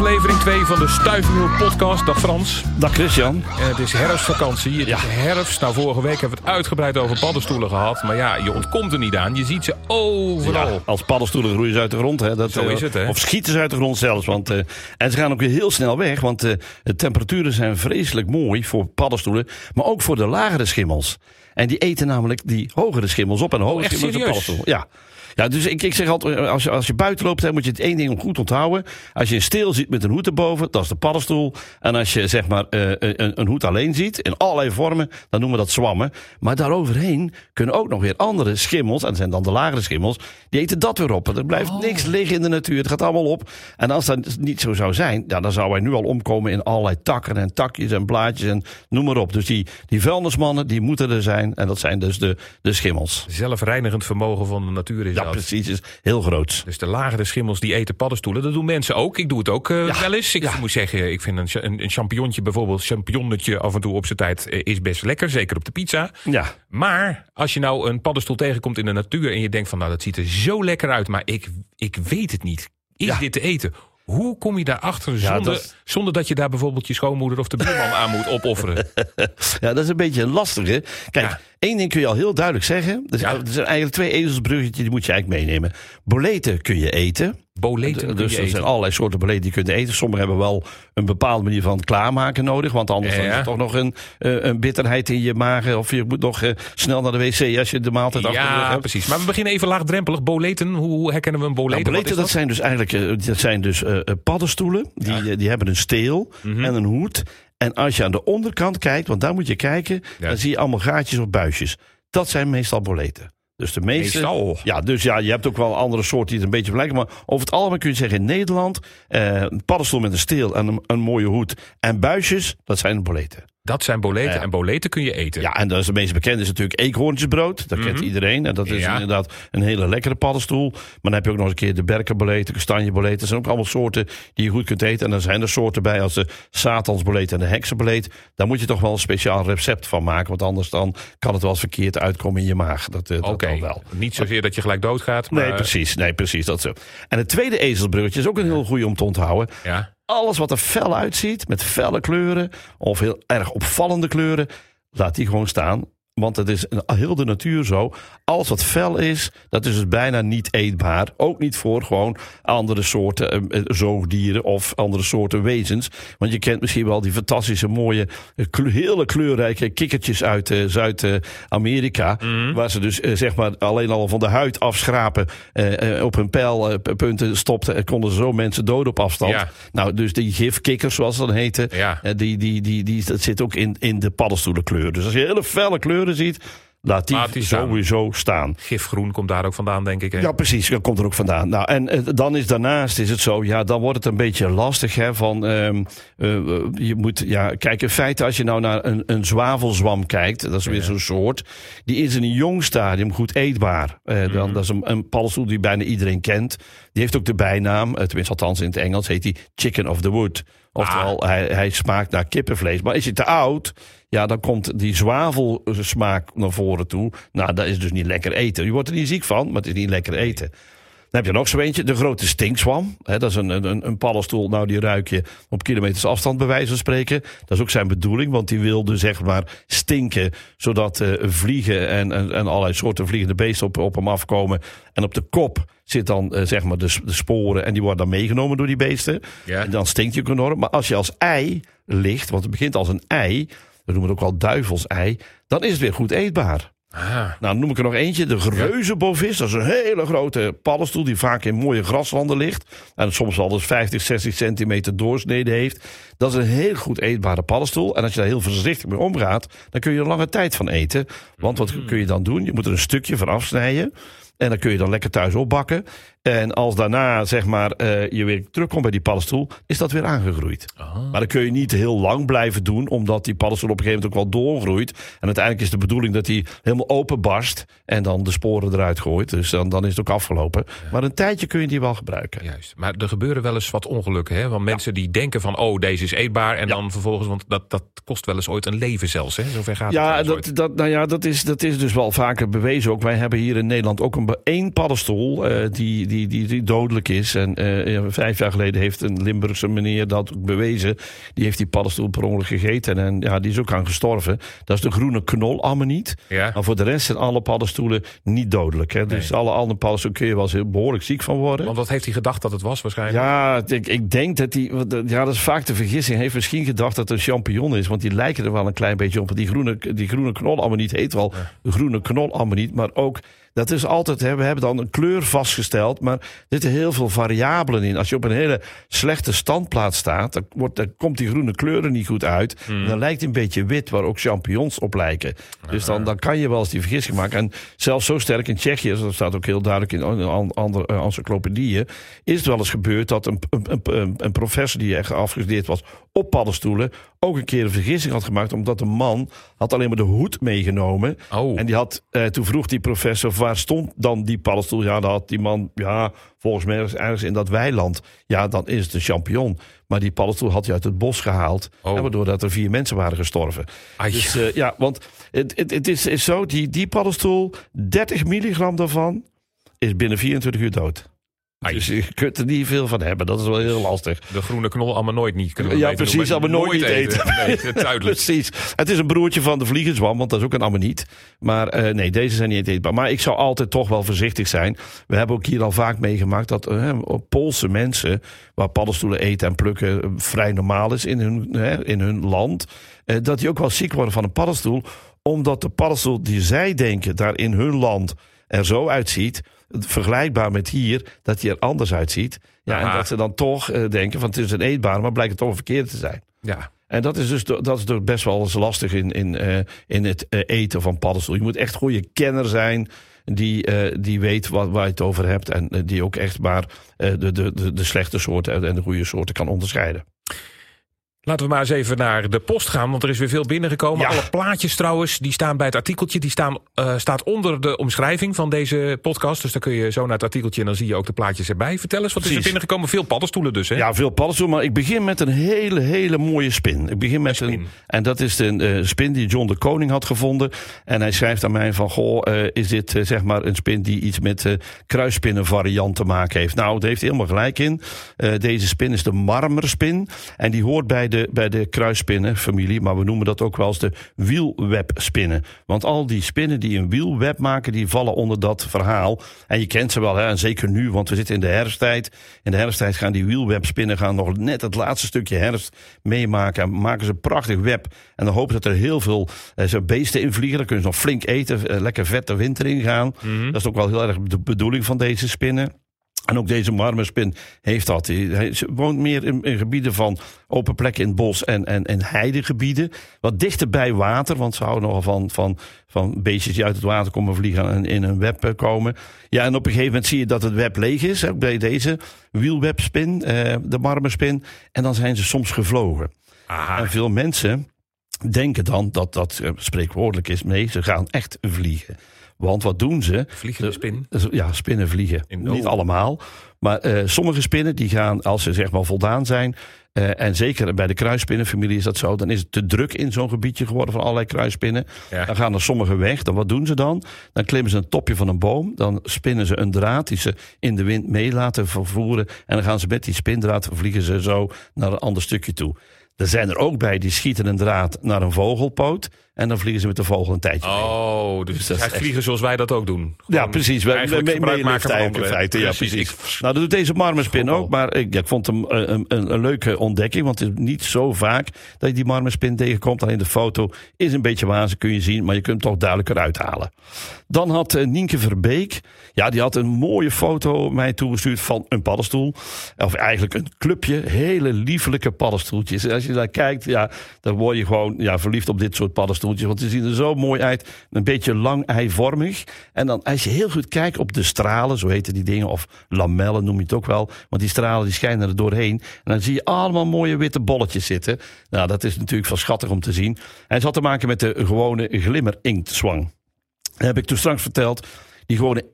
aflevering 2 van de Stuifmeel podcast. Dag Frans. Dag Christian. En het is herfstvakantie. Het Ja. is herfst. Nou, vorige week hebben we het uitgebreid over paddenstoelen gehad. Maar ja, je ontkomt er niet aan. Je ziet ze overal. Ja, als paddenstoelen groeien ze uit de grond. Hè, dat, Zo eh, is het, hè? Of schieten ze uit de grond zelfs. Want, eh, en ze gaan ook weer heel snel weg. Want eh, de temperaturen zijn vreselijk mooi voor paddenstoelen. Maar ook voor de lagere schimmels. En die eten namelijk die hogere schimmels op. En de hogere Oh, echt schimmels op paddenstoel. Ja. Ja, dus ik, ik zeg altijd, als je, als je buiten loopt, hè, moet je het één ding goed onthouden. Als je een steel ziet met een hoed erboven, dat is de paddenstoel. En als je zeg maar eh, een, een hoed alleen ziet, in allerlei vormen, dan noemen we dat zwammen. Maar daaroverheen kunnen ook nog weer andere schimmels, en dat zijn dan de lagere schimmels, die eten dat weer op. Er blijft Oh. niks liggen in de natuur, het gaat allemaal op. En als dat niet zo zou zijn, ja, dan zouden wij nu al omkomen in allerlei takken en takjes en blaadjes en noem maar op. Dus die, die vuilnismannen, die moeten er zijn. En dat zijn dus de, de schimmels. Zelfreinigend vermogen van de natuur is Ja, precies, is heel groot. Dus de lagere schimmels die eten paddenstoelen. Dat doen mensen ook. Ik doe het ook eh, Ja, wel eens. Ik ja. moet zeggen, ik vind een, een, een champignonnetje bijvoorbeeld, champignonnetje af en toe op zijn tijd eh, is best lekker. Zeker op de pizza. Ja, Maar als je nou een paddenstoel tegenkomt in de natuur en je denkt van nou dat ziet er zo lekker uit, maar ik, ik weet het niet. Is Ja. dit te eten? Hoe kom je daarachter Ja, zonder, dat- zonder dat je daar bijvoorbeeld je schoonmoeder of de buurman aan moet opofferen? Ja, dat is een beetje lastig. Hè? Kijk, Ja. Één ding kun je al heel duidelijk zeggen. Er zijn, Ja. er zijn eigenlijk twee ezelsbruggetjes, die moet je eigenlijk meenemen. Boleten kun je eten. Boleten dus er zijn allerlei soorten boleten die je kunt eten. Sommigen hebben wel een bepaalde manier van klaarmaken nodig. Want anders Ja, is er toch nog een, eh, een bitterheid in je maag. Of je moet nog eh, snel naar de wc als je de maaltijd achter Ja, hebt. precies. Maar we beginnen even laagdrempelig. Boleten, hoe herkennen we een boleten? Nou, boleten, dat zijn dus eigenlijk eh, dat zijn dus, paddenstoelen. Die, die hebben een steel Mhm. en een hoed. En als je aan de onderkant kijkt, want daar moet je kijken, Ja. dan zie je allemaal gaatjes of buisjes. Dat zijn meestal boleten. Dus de meeste. Meestal. Ja, dus ja, je hebt ook wel andere soorten die het een beetje vergelijken. Maar over het algemeen kun je zeggen in Nederland: eh, een paddenstoel met een steel en een, een mooie hoed. En buisjes, dat zijn boleten. Dat zijn boleten Ja. en boleten kun je eten. Ja, en dat is de meest bekende is natuurlijk eekhoorntjesbrood. Dat kent iedereen. En dat is Mhm. Ja. inderdaad een hele lekkere paddenstoel. Maar dan heb je ook nog eens een keer de berkenboleten, kastanjeboleten. Dat zijn ook allemaal soorten die je goed kunt eten. En dan zijn er soorten bij als de satansboleet en de heksenboleet. Daar moet je toch wel een speciaal recept van maken. Want anders dan kan het wel eens verkeerd uitkomen in je maag. Dat, eh, dat Oké, dan wel. niet zozeer dat je gelijk doodgaat. Maar, Nee, precies. Nee, precies. Dat zo. En het tweede ezelsbruggetje is ook een heel goede om te onthouden. Ja. Alles wat er fel uitziet, met felle kleuren of heel erg opvallende kleuren, laat die gewoon staan. Want het is heel de natuur zo. Alles wat fel is, dat is dus bijna niet eetbaar. Ook niet voor gewoon andere soorten eh, eh, zoogdieren of andere soorten wezens. Want je kent misschien wel die fantastische mooie, eh, kleur- hele kleurrijke kikkertjes uit eh, Zuid-Amerika. Waar ze dus eh, zeg maar alleen al van de huid afschrapen, op hun pijlpunten stopten. En konden ze zo mensen doden op afstand. Ja. Nou, dus die gifkikkers, zoals ze dan heten, Ja. die, die, die, die, dat zit ook in, in de paddenstoelenkleur. Dus als je hele felle ziet, laat die Laat die staan. sowieso staan. Gifgroen komt daar ook vandaan, denk ik. hè? Ja, precies. Dat komt er ook vandaan. Nou, en eh, dan is daarnaast is het zo, ja, dan wordt het een beetje lastig. Hè, van, ehm, eh, je moet, ja, kijk, in feite, als je nou naar een, een zwavelzwam kijkt, dat is weer zo'n soort, die is in een jong stadium goed eetbaar. Eh, dan, Dat is een, een paddenstoel die bijna iedereen kent. Die heeft ook de bijnaam, eh, tenminste althans in het Engels, heet die Chicken of the Wood. Oftewel, hij, hij smaakt naar kippenvlees. Maar is hij te oud, ja, dan komt die zwavelsmaak naar voren toe. Nou, dat is dus niet lekker eten. Je wordt er niet ziek van, maar het is niet lekker eten. Dan heb je nog zo eentje, de grote stinkswam. Hè, dat is een, een, een paddenstoel, nou die ruik je op kilometers afstand bij wijze van spreken. Dat is ook zijn bedoeling, want die wilde zeg maar stinken... zodat eh, vliegen en, en, en allerlei soorten vliegende beesten op, op hem afkomen. En op de kop zit dan eh, zeg maar de, de sporen en die worden dan meegenomen door die beesten. Ja. En dan stinkt je ook enorm. Maar als je als ei ligt, want het begint als een ei... we noemen het ook wel duivelsei, dan is het weer goed eetbaar. Ah, Nou, noem ik er nog eentje. De reuzenbovis. Dat is een hele grote paddenstoel die vaak in mooie graslanden ligt. En soms wel eens 50, 60 centimeter doorsnede heeft. Dat is een heel goed eetbare paddenstoel. En als je daar heel voorzichtig mee omgaat, dan kun je er lange tijd van eten. Want wat kun je dan doen? Je moet er een stukje van afsnijden. En dan kun je dan lekker thuis opbakken. En als daarna zeg maar, eh, je weer terugkomt bij die paddenstoel, is dat weer aangegroeid. Maar dan kun je niet heel lang blijven doen, omdat die paddenstoel op een gegeven moment ook wel doorgroeit. En uiteindelijk is de bedoeling dat hij helemaal openbarst en dan de sporen eruit gooit. Dus dan, dan is het ook afgelopen. Maar een tijdje kun je die wel gebruiken. juist. Maar er gebeuren wel eens wat ongelukken. Hè? Want mensen die denken van, oh, deze is eetbaar. En dan vervolgens, want dat, dat kost wel eens ooit een leven zelfs. Hè? Zover gaat het Ja, ooit. dat, dat, nou ja dat, is, dat is dus wel vaker bewezen ook. Wij hebben hier in Nederland ook een, één paddenstoel. eh, die, die die, die, die dodelijk is. En eh, ja, vijf jaar geleden heeft een Limburgse meneer dat ook bewezen. Die heeft die paddenstoel per ongeluk gegeten. En ja, die is ook aan gestorven. Dat is de groene knolammoniet. Ja. Maar voor de rest zijn alle paddenstoelen niet dodelijk. Hè? Dus alle andere paddenstoelen kun je wel eens heel behoorlijk ziek van worden. Want wat heeft hij gedacht dat het was waarschijnlijk? Ja, ik, ik denk dat hij. Ja, dat is vaak de vergissing. Hij heeft misschien gedacht dat het een champignon is. Want die lijken er wel een klein beetje op. Die groene, die groene heet wel groene knolammoniet. Maar ook dat is altijd, hè, we hebben dan een kleur vastgesteld, maar er zitten heel veel variabelen in. Als je op een hele slechte standplaats staat, dan, wordt, dan komt die groene kleur er niet goed uit. Hmm. Dan lijkt het een beetje wit, waar ook champignons op lijken. Dus dan, dan kan je wel eens die vergissing maken. En zelfs zo sterk in Tsjechië, dat staat ook heel duidelijk in an- andere uh, encyclopedieën, is het wel eens gebeurd dat een, een, een, een professor die echt afgestudeerd was op paddenstoelen, ook een keer een vergissing had gemaakt, omdat een man had alleen maar de hoed meegenomen. Oh. En die had, eh, toen vroeg die professor, waar stond dan die paddenstoel? Ja, dan had die man, ja, volgens mij ergens, ergens in dat weiland. Ja, dan is het een champignon. Maar die paddenstoel had hij uit het bos gehaald. Oh. En waardoor dat er vier mensen waren gestorven. Ai. Dus eh, ja, want het, het, het is, is zo, die, die paddenstoel, 30 milligram daarvan is binnen 24 uur dood. Ai. Dus je kunt er niet veel van hebben. Dat is wel heel lastig. De groene knol allemaal nooit niet. Kunnen we Ja, precies, allemaal nooit eten. Nee, duidelijk. Precies. Het is een broertje van de vliegenzwam, want dat is ook een ammoniet. Maar eh, nee, deze zijn niet eetbaar. Maar ik zou altijd toch wel voorzichtig zijn. We hebben ook hier al vaak meegemaakt dat eh, Poolse mensen, waar paddenstoelen eten en plukken eh, vrij normaal is in hun, in hun land, dat die ook wel ziek worden van een paddenstoel. Omdat de paddenstoel die zij denken daar in hun land er zo uitziet, vergelijkbaar met hier, dat die er anders uitziet. Ja, en dat ze dan toch eh, denken van het is een eetbaar, maar blijkt het toch een verkeerde te zijn. Ja. En dat is dus dat is dus best wel eens lastig in, in, eh, in het eh, eten van paddenstoel. Je moet echt goede kenner zijn die, die weet wat, waar je het over hebt. En die ook echt maar de, de, de, de slechte soorten en de goede soorten kan onderscheiden. Laten we maar eens even naar de post gaan, want er is weer veel binnengekomen. Ja. Alle plaatjes trouwens, die staan bij het artikeltje. Die staan, eh, staat onder de omschrijving van deze podcast. Dus dan kun je zo naar het artikeltje en dan zie je ook de plaatjes erbij. Vertel eens, wat is er binnengekomen? Veel paddenstoelen dus, hè? Ja, veel paddenstoel. Maar ik begin met een hele, hele mooie spin. Ik begin met Een en dat is de eh, spin die John de Koning had gevonden. En hij schrijft aan mij van: Goh, eh, is dit zeg maar een spin die iets met kruisspinnen variant te maken heeft? Nou, daar heeft helemaal gelijk in. Deze spin is de marmerspin. En die hoort bij de, bij de kruisspinnenfamilie. Maar we noemen dat ook wel eens de wielwebspinnen. Want al die spinnen die een wielweb maken, die vallen onder dat verhaal. En je kent ze wel, hè? en zeker nu, want we zitten in de herfsttijd. In de herfsttijd gaan die wielwebspinnen gaan nog net het laatste stukje herfst meemaken. En maken ze een prachtig web. En dan hopen ze dat er heel veel eh, beesten in vliegen. Dan kunnen ze nog flink eten, eh, lekker vet de winter ingaan. Mhm. Dat is ook wel heel erg de bedoeling van deze spinnen. En ook deze marmerspin heeft dat. Hij woont meer in, in gebieden van open plekken in het bos en, en, en heidegebieden. Wat dichter bij water, want ze houden nogal van, van, van beestjes die uit het water komen vliegen en in een web eh, komen. Ja, en op een gegeven moment zie je dat het web leeg is. Ook bij deze wielwebspin, eh, de marmerspin. En dan zijn ze soms gevlogen. Aha. En veel mensen denken dan dat dat eh, spreekwoordelijk is. Nee, ze gaan echt vliegen. Want wat doen ze? Vliegende spin. Ja, spinnen vliegen. Niet allemaal. Maar eh, sommige spinnen die gaan, als ze zeg maar voldaan zijn. eh, en zeker bij de kruisspinnenfamilie is dat zo. Dan is het te druk in zo'n gebiedje geworden van allerlei kruisspinnen. Ja. Dan gaan er sommige weg. Dan wat doen ze dan? Dan klimmen ze een topje van een boom. Dan spinnen ze een draad die ze in de wind mee laten vervoeren. En dan gaan ze met die spindraad vliegen ze zo naar een ander stukje toe. Er zijn er ook bij die schieten een draad naar een vogelpoot. En dan vliegen ze met de vogel een tijdje mee. Oh, dus, Dus dat echt- vliegen zoals wij dat ook doen. Ja, precies. We, maken van eigenlijk in feite. Ja, precies. Ik- Nou, dat doet deze marmerspin ook. Maar ik, ja, ik vond hem een, een, een, leuke ontdekking. Want het is niet zo vaak dat je die marmerspin tegenkomt. Alleen de foto is een beetje wazig, kun je zien. Maar je kunt hem toch duidelijker uithalen. Dan had eh, Nienke Verbeek. Ja, die had een mooie foto mij toegestuurd van een paddenstoel. Of eigenlijk een clubje. Hele liefelijke paddenstoeltjes. En als je daar kijkt, ja, dan word je gewoon ja, verliefd op dit soort Want die zien er zo mooi uit. Een beetje lang eivormig. En dan als je heel goed kijkt op de stralen, zo heten die dingen. Of lamellen noem je het ook wel. Want die stralen die schijnen er doorheen. En dan zie je allemaal mooie witte bolletjes zitten. Nou, dat is natuurlijk van schattig om te zien. En het had te maken met de gewone glimmer-inktzwang. Heb ik toen straks verteld. Die gewone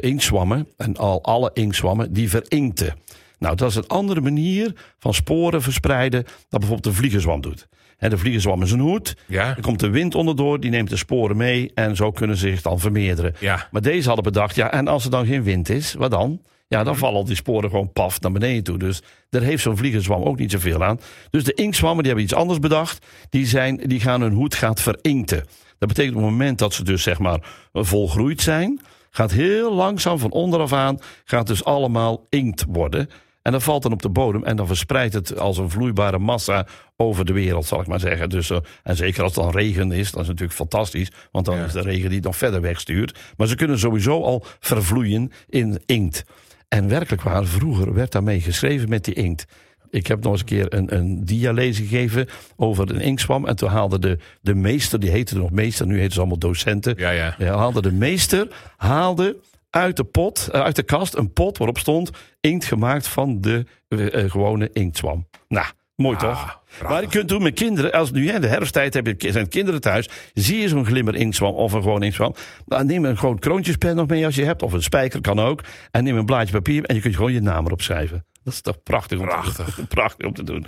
inktzwammen, en al alle inktzwammen, die verinkten. Nou, dat is een andere manier van sporen verspreiden dan bijvoorbeeld de vliegenzwam doet. Hè, de vliegenzwam is een hoed. Ja, Er komt de wind onderdoor, die neemt de sporen mee en zo kunnen ze zich dan vermeerderen. ja. Maar deze hadden bedacht, ja, en als er dan geen wind is, wat dan? Ja, dan vallen al die sporen gewoon paf naar beneden toe. Dus daar heeft zo'n vliegenzwam ook niet zoveel aan. Dus de inktzwammen die hebben iets anders bedacht. Die, zijn, die gaan hun hoed gaat verinkten. Dat betekent op het moment dat ze dus zeg maar volgroeid zijn... gaat heel langzaam van onderaf aan... gaat dus allemaal inkt worden... En dat valt dan op de bodem en dan verspreidt het als een vloeibare massa over de wereld, zal ik maar zeggen. Dus, uh, en zeker als het dan regen is, dat is natuurlijk fantastisch. Want dan Ja. is de regen die het nog verder wegstuurt. Maar ze kunnen sowieso al vervloeien in inkt. En werkelijk waar, vroeger werd daarmee geschreven met die inkt. Ik heb nog eens een keer een, een dia-lezing gegeven over een inktzwam. En toen haalde de, de meester, die heette nog meester, nu heten ze allemaal docenten. Ja, ja. Ja, haalde de meester haalde uit de pot, eh, uit de kast, een pot waarop stond inkt gemaakt van de eh, eh, gewone inktzwam. Nou, mooi toch? prachtig. Maar je kunt doen met kinderen, als nu hè, de herfsttijd heb je, zijn kinderen thuis, zie je zo'n glimmer inktzwam of een gewoon inktzwam, dan neem een gewoon kroontjespen nog mee als je hebt, of een spijker kan ook, en neem een blaadje papier en je kunt gewoon je naam erop schrijven. Dat is toch prachtig om, Prachtig. Te, doen. prachtig om te doen.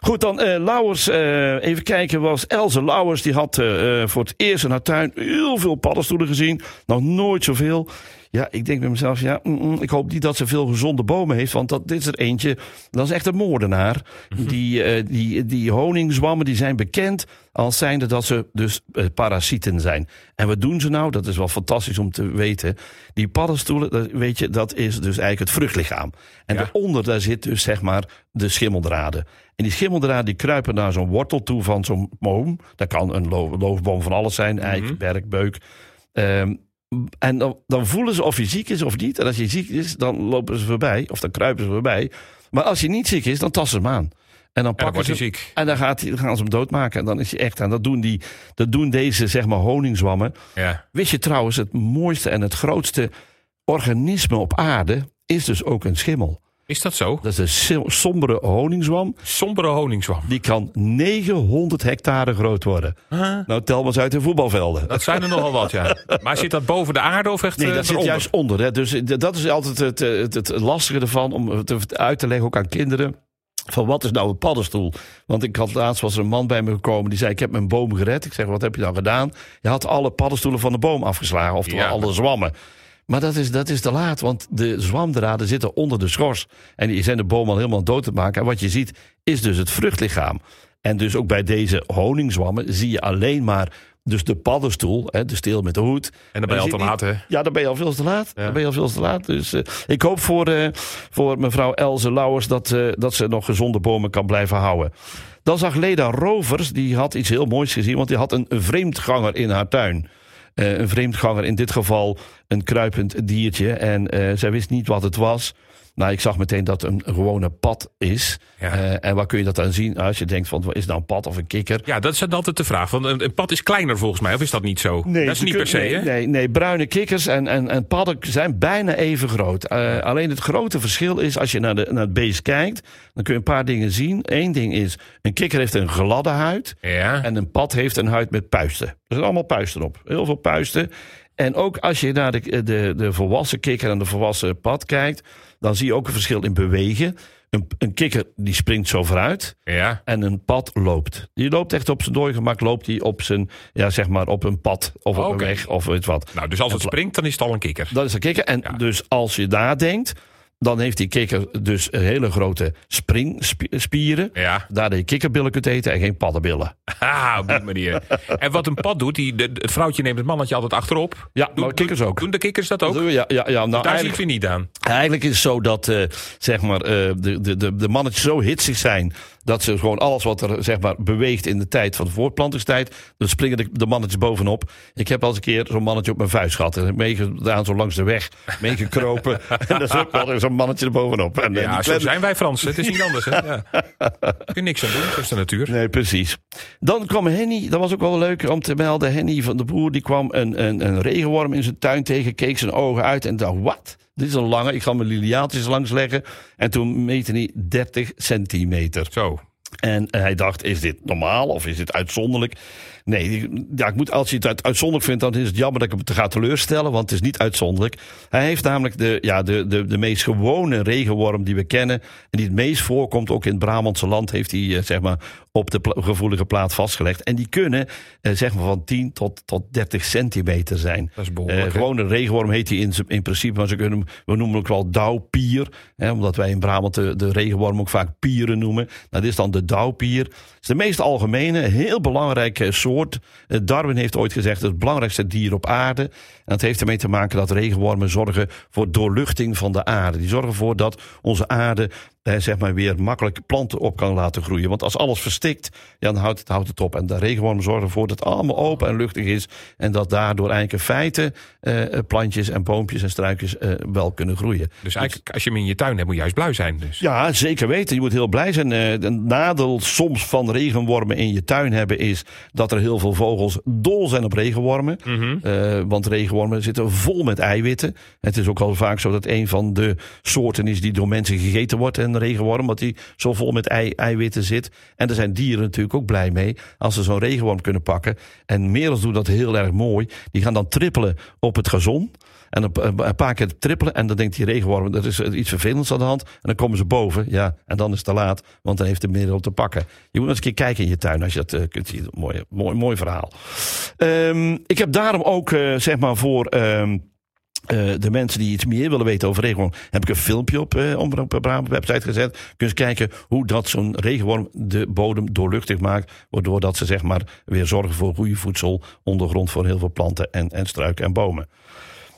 Goed, dan eh Lauwers. eh, even kijken, was Elze Lauwers. Die had eh, voor het eerst in haar tuin heel veel paddenstoelen gezien. Nog nooit zoveel. Ja, ik denk bij mezelf, ja, mm, mm, ik hoop niet dat ze veel gezonde bomen heeft. Want dat, dit is er eentje, dat is echt een moordenaar. Die, eh, die, die honingzwammen die zijn bekend als zijnde dat ze dus parasieten zijn. En wat doen ze nou? Dat is wel fantastisch om te weten. Die paddenstoelen, dat, weet je, dat is dus eigenlijk het vruchtlichaam. En Ja. daaronder, daar zit dus zeg maar de schimmeldraden. En die schimmeldraden die kruipen naar zo'n wortel toe van zo'n boom. Dat kan een lo- loofboom van alles zijn, eik, Mhm. berk, beuk. Ehm, en dan, dan voelen ze of je ziek is of niet. En als je ziek is, dan lopen ze voorbij. Of dan kruipen ze voorbij. Maar als je niet ziek is, dan tasten ze hem aan. En dan En dan pakken ze hem- ziek. En dan, gaat hij, gaan ze hem doodmaken. En dan is hij echt. En dat doen, die, dat doen deze, zeg maar, honingzwammen. Ja. Wist je trouwens, het mooiste en het grootste organisme op aarde is dus ook een schimmel. Is dat zo? Dat is een sombere honingzwam. Sombere honingswam. Die kan 900 hectare groot worden. Nou, tel maar eens uit in voetbalvelden. Dat zijn er nogal wat, ja. Maar zit dat boven de aarde of echt Nee, eh, dat zit juist onder. Hè. Dus eh, dat is altijd het, eh, het, het lastige ervan om het uit te leggen, ook aan kinderen. Van wat is nou een paddenstoel? Want ik had laatst was er een man bij me gekomen die zei: Ik heb mijn boom gered. Ik zeg: Wat heb je dan gedaan? Je had alle paddenstoelen van de boom afgeslagen, oftewel Ja. alle zwammen. Maar dat is, dat is te laat, want de zwamdraden zitten onder de schors. En die zijn de boom al helemaal dood te maken. En wat je ziet, is dus het vruchtlichaam. En dus ook bij deze honingzwammen zie je alleen maar dus de paddenstoel, hè, de steel met de hoed. En dan ben je al te laat, hè? Ja, dan ben je al veel te laat. Ja. Dan ben je al veel te laat. Dus eh, ik hoop voor, eh, voor mevrouw Elze Lauwers dat, eh, dat ze nog gezonde bomen kan blijven houden. Dan zag Leda Rovers, die had iets heel moois gezien, want die had een vreemdganger in haar tuin. Eh, een vreemdganger, in dit geval een kruipend diertje. En eh, zij wist niet wat het was. Nou, ik zag meteen dat het een gewone pad is. Ja. Eh, en waar kun je dat dan zien? Als je denkt van, wat is nou een pad of een kikker? Ja, dat is dan altijd de vraag. Want een, een pad is kleiner volgens mij, of is dat niet zo? dat is niet kun- per se, nee, hè? Nee, nee, bruine kikkers en, en, en padden zijn bijna even groot. Eh, alleen het grote verschil is, als je naar, de, naar het beest kijkt... dan kun je een paar dingen zien. Eén ding is, een kikker heeft een gladde huid... Ja. en een pad heeft een huid met puisten. Er zijn allemaal puisten op. Heel veel puisten. En ook als je naar de, de, de volwassen kikker en de volwassen pad kijkt... dan zie je ook een verschil in bewegen. Een, een kikker die springt zo vooruit... ja. En een pad loopt. Die loopt echt op zijn dooigemak, loopt hij op zijn, ja, zeg maar, op een pad of op een weg of weet wat. Nou, dus als het springt, dan is het al een kikker. Dat is een kikker. En dus als je nadenkt, dan heeft die kikker dus hele grote springspieren. Ja. Daar je kikkerbillen kunt eten en geen paddenbillen. Ah, op die manier. en wat een pad doet, die, de, het vrouwtje neemt het mannetje altijd achterop. Ja, maar kikkers ook. Doen de kikkers dat ook? Ja, ja, ja, nou, Daar zie ik weer niet aan. Eigenlijk is het zo dat eh, zeg maar, eh, de, de, de, de mannetjes zo hitsig zijn. Dat ze gewoon alles wat er zeg maar, beweegt in de tijd van de voortplantingstijd. dan springen de, de mannetjes bovenop. Ik heb al eens een keer zo'n mannetje op mijn vuist gehad. En meegedaan zo langs de weg. Meegekropen. en is ook wel zo'n mannetje er bovenop. En, eh, Ja, zo zijn wij Fransen. Het is niet anders, hè? Ja. Kun je niks aan doen, dat is de natuur. Nee, precies. Dan kwam Henny, dat was ook wel leuk om te melden. Henny van de Boer, die kwam een, een, een regenworm in zijn tuin tegen, keek zijn ogen uit en dacht, wat? Dit is een lange, ik ga mijn liliaatjes langs leggen. En toen meette hij 30 centimeter. Zo. En hij dacht, is dit normaal of is dit uitzonderlijk? Nee, ja, ik moet, als je het uitzonderlijk vindt, dan is het jammer dat ik hem te ga teleurstellen, want het is niet uitzonderlijk. Hij heeft namelijk de, ja, de, de, de meest gewone regenworm die we kennen en die het meest voorkomt, ook in het Brabantse land, heeft hij zeg maar op de gevoelige plaat vastgelegd. En die kunnen eh, zeg maar van 10 tot, tot 30 centimeter zijn. Dat is behoorlijk. Gewoon een regenworm heet die in, in principe, maar ze kunnen, we noemen hem ook wel dauwpier. Hè, omdat wij in Brabant de, de regenworm ook vaak pieren noemen. Dat is dan de dauwpier. Het is de meest algemene, heel belangrijke soort. Uh, Darwin heeft ooit gezegd het belangrijkste dier op aarde. En dat heeft ermee te maken dat regenwormen zorgen voor doorluchting van de aarde. Die zorgen ervoor dat onze aarde zeg maar weer makkelijk planten op kan laten groeien. Want als alles verstikt, ja, dan houdt het, houdt het op. En de regenwormen zorgen ervoor dat het allemaal open en luchtig is. En dat daardoor eigenlijk in feite eh, plantjes en boompjes en struikjes eh, wel kunnen groeien. Dus eigenlijk als je hem in je tuin hebt, moet je juist blij zijn. Dus. Ja, zeker weten. Je moet heel blij zijn. Uh, de nadeel soms van regenwormen in je tuin hebben is dat er heel veel vogels dol zijn op regenwormen. Mhm. want regenwormen zitten vol met eiwitten. Het is ook al vaak zo dat een van de soorten is die door mensen gegeten wordt. En regenworm, omdat die zo vol met ei, eiwitten zit. En daar zijn dieren natuurlijk ook blij mee als ze zo'n regenworm kunnen pakken. En merels doen dat heel erg mooi. Die gaan dan trippelen op het gazon. En een paar keer trippelen. En dan denkt die regenworm, er is iets vervelends aan de hand. En dan komen ze boven. Ja, en dan is het te laat. Want dan heeft de merel te pakken. Je moet eens een keer kijken in je tuin als je dat uh, kunt zien. Mooi, mooi, mooi verhaal. Um, ik heb daarom ook, uh, zeg maar, voor... Um, uh, de mensen die iets meer willen weten over regenworm, heb ik een filmpje op uh, Omroep Brabant website gezet. Kun je eens kijken hoe dat zo'n regenworm de bodem doorluchtig maakt. Waardoor dat ze zeg maar weer zorgen voor goede voedsel, ondergrond voor heel veel planten en, en struiken en bomen.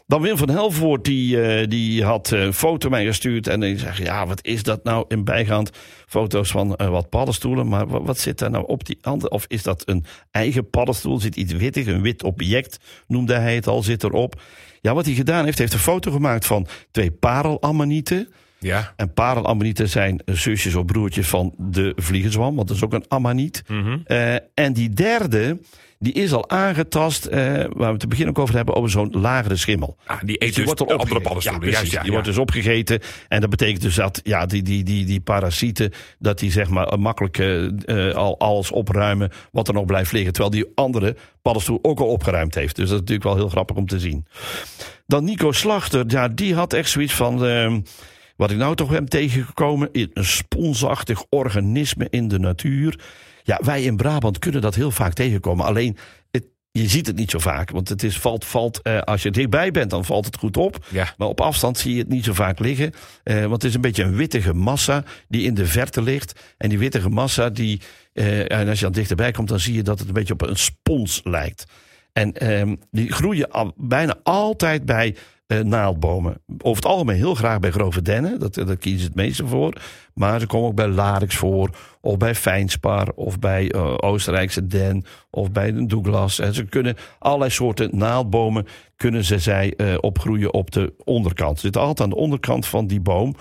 Dan Wim van Helvoort, die, uh, die had een foto mij gestuurd. En die zegt, ja, wat is dat nou in bijgaand? Foto's van uh, wat paddenstoelen. Maar wat, wat, zit daar nou op die andere? Of is dat een eigen paddenstoel? Zit iets wittig, een wit object, noemde hij het al, zit erop. Ja, wat hij gedaan heeft, heeft een foto gemaakt van twee parelammonieten. Ja. En parelammonieten zijn zusjes of broertjes van de vliegenzwam, want dat is ook een ammoniet. Mm -hmm. uh, en die derde, die is al aangetast, uh, waar we het te begin ook over hebben, over zo'n lagere schimmel. Ah, die eet dus, die wordt de andere paddenstoelen. Ja, Juist, ja, die ja. wordt dus opgegeten. En dat betekent dus dat ja, die, die, die, die parasieten, dat die zeg maar makkelijk uh, al alles opruimen wat er nog blijft liggen. Terwijl die andere paddenstoel ook al opgeruimd heeft. Dus dat is natuurlijk wel heel grappig om te zien. Dan Nico Slachter, ja, die had echt zoiets van... Uh, wat ik nou toch heb tegengekomen, een sponsachtig organisme in de natuur. Ja, wij in Brabant kunnen dat heel vaak tegenkomen. Alleen, het, je ziet het niet zo vaak. Want het is, valt, valt, uh, als je dichtbij bent, dan valt het goed op. Ja. Maar op afstand zie je het niet zo vaak liggen. Uh, want het is een beetje een wittige massa die in de verte ligt. En die wittige massa, die, uh, en als je dan dichterbij komt, dan zie je dat het een beetje op een spons lijkt. En um, die groeien al, bijna altijd bij uh, naaldbomen. Over het algemeen heel graag bij grove dennen. Dat, dat kiezen ze het meeste voor. Maar ze komen ook bij larix voor. Of bij fijnspar. Of bij uh, Oostenrijkse den. Of bij een Douglas. En ze kunnen allerlei soorten naaldbomen. Kunnen ze zij opgroeien op de onderkant. Ze zitten altijd aan de onderkant van die boom.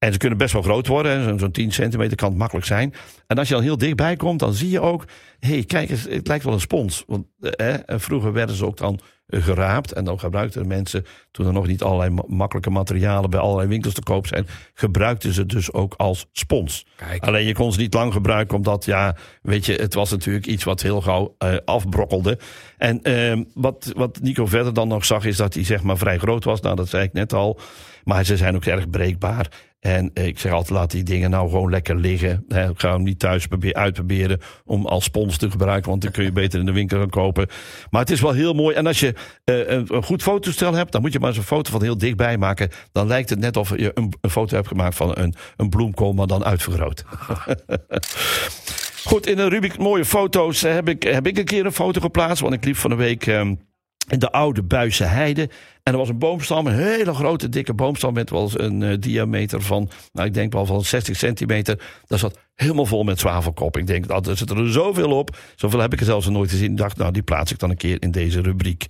En ze kunnen best wel groot worden. Zo'n zo 10 centimeter kan het makkelijk zijn. En als je dan heel dichtbij komt, dan zie je ook... hé, hey, kijk eens, het lijkt wel een spons. Want eh, vroeger werden ze ook dan geraapt. En dan gebruikten mensen, toen er nog niet allerlei makkelijke materialen... bij allerlei winkels te koop zijn... gebruikten ze dus ook als spons. Kijk. Alleen je kon ze niet lang gebruiken, omdat... ja, weet je, het was natuurlijk iets wat heel gauw uh, afbrokkelde. En uh, wat, wat Nico verder dan nog zag, is dat hij zeg maar vrij groot was. Nou, dat zei ik net al. Maar ze zijn ook erg breekbaar. En ik zeg altijd, laat die dingen nou gewoon lekker liggen. He, ga hem niet thuis uitproberen om als spons te gebruiken. Want dan kun je beter in de winkel gaan kopen. Maar het is wel heel mooi. En als je een, een, goed fotostel hebt, dan moet je maar eens een foto van heel dichtbij maken. Dan lijkt het net of je een, foto hebt gemaakt van een, een bloemkool, maar dan uitvergroot. goed, in een rubriek mooie foto's heb ik, heb ik een keer een foto geplaatst. Want ik liep van de week... Um, in de oude Buisse Heide. En er was een boomstam, een hele grote, dikke boomstam met wel een uh, diameter van, nou ik denk wel van 60 centimeter. Dat zat helemaal vol met zwavelkop. Ik denk, dat er zit er zoveel op. Zoveel heb ik er zelfs nog nooit gezien. Ik dacht, nou die plaats ik dan een keer in deze rubriek.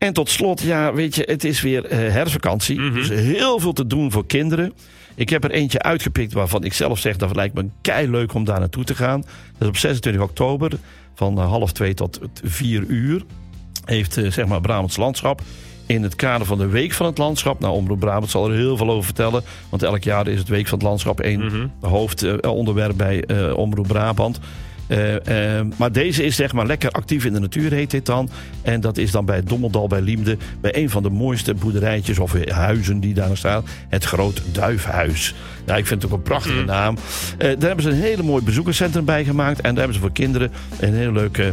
En tot slot, ja, weet je, het is weer uh, herfstvakantie. Mhm. Mm -hmm. Dus heel veel te doen voor kinderen. Ik heb er eentje uitgepikt waarvan ik zelf zeg, dat lijkt me kei leuk om daar naartoe te gaan. Dat is op 26 oktober van uh, half twee tot vier uur heeft uh, zeg maar Brabants Landschap in het kader van de Week van het Landschap. Nou, Omroep Brabant zal er heel veel over vertellen. Want elk jaar is het Week van het Landschap een Mhm. hoofdonderwerp bij eh, Omroep Brabant. Eh, eh, maar deze is zeg maar lekker actief in de natuur, heet dit dan. En dat is dan bij Dommeldal bij Liemde. Bij een van de mooiste boerderijtjes of huizen die daar staan. Het Groot Duifhuis. Ja, ik vind het ook een prachtige naam. Eh, daar hebben ze een hele mooi bezoekerscentrum bij gemaakt. En daar hebben ze voor kinderen een hele leuke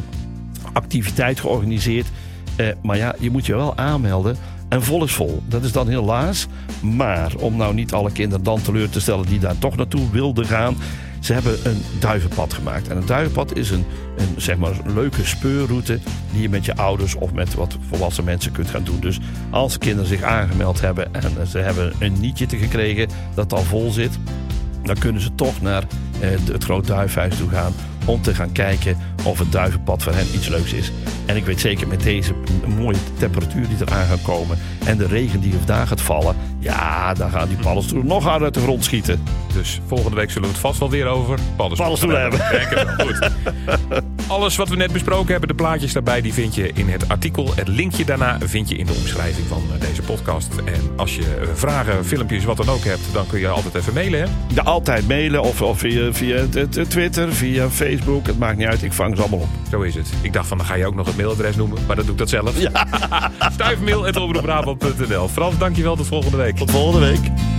activiteit georganiseerd. Eh, maar ja, je moet je wel aanmelden. En vol is vol. Dat is dan helaas. Maar om nou niet alle kinderen dan teleur te stellen die daar toch naartoe wilden gaan. Ze hebben een duivenpad gemaakt. En een duivenpad is een, een, zeg maar, een leuke speurroute die je met je ouders of met wat volwassen mensen kunt gaan doen. Dus als kinderen zich aangemeld hebben en ze hebben een nietje te gekregen dat al vol zit, dan kunnen ze toch naar eh, het Groot Duifhuis toe gaan om te gaan kijken of het duivenpad voor hen iets leuks is. En ik weet zeker met deze mooie temperatuur die eraan gaat komen en de regen die vandaag gaat vallen, ja, dan gaan die paddenstoelen nog harder uit de grond schieten. Dus volgende week zullen we het vast wel weer over Paddenstoelen hebben. Goed. Alles wat we net besproken hebben, de plaatjes daarbij, die vind je in het artikel. Het linkje daarna vind je in de omschrijving van eh, deze podcast. En als je eh, vragen, filmpjes, wat dan ook hebt, dan kun je altijd even mailen. Hè? Ja, altijd mailen of, of via, Twitter, via Facebook. Het maakt niet uit, ik vang ze allemaal op. Zo is het. Ik dacht van, dan ga je ook nog het mailadres noemen, maar dan doe ik dat zelf. Ja. Stuifmail.omroepbrabant.nl Frans, dankjewel. Tot volgende week. Tot volgende week.